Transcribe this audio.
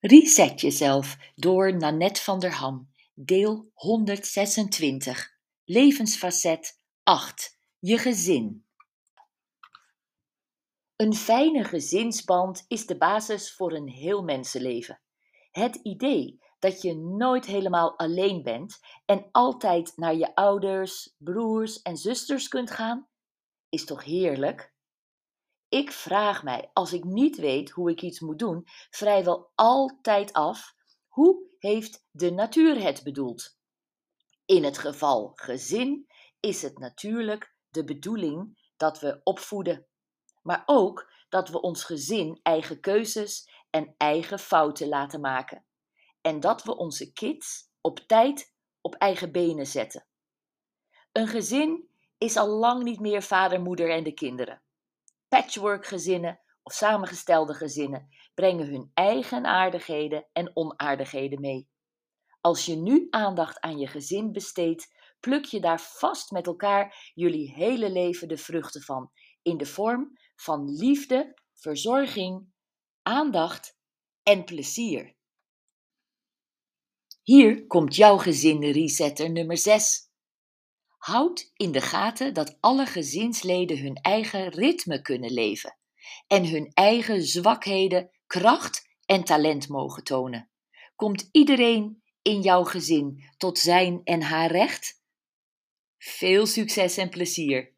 Reset jezelf door Nanette van der Ham, deel 126, levensfacet 8, je gezin. Een fijne gezinsband is de basis voor een heel mensenleven. Het idee dat je nooit helemaal alleen bent en altijd naar je ouders, broers en zusters kunt gaan, is toch heerlijk? Ik vraag mij, als ik niet weet hoe ik iets moet doen, vrijwel altijd af: hoe heeft de natuur het bedoeld? In het geval gezin is het natuurlijk de bedoeling dat we opvoeden, maar ook dat we ons gezin eigen keuzes en eigen fouten laten maken en dat we onze kids op tijd op eigen benen zetten. Een gezin is al lang niet meer vader, moeder en de kinderen. Patchwork-gezinnen of samengestelde gezinnen brengen hun eigen aardigheden en onaardigheden mee. Als je nu aandacht aan je gezin besteedt, pluk je daar vast met elkaar jullie hele leven de vruchten van, in de vorm van liefde, verzorging, aandacht en plezier. Hier komt jouw gezin resetter nummer 6. Houd in de gaten dat alle gezinsleden hun eigen ritme kunnen leven en hun eigen zwakheden, kracht en talent mogen tonen. Komt iedereen in jouw gezin tot zijn en haar recht? Veel succes en plezier!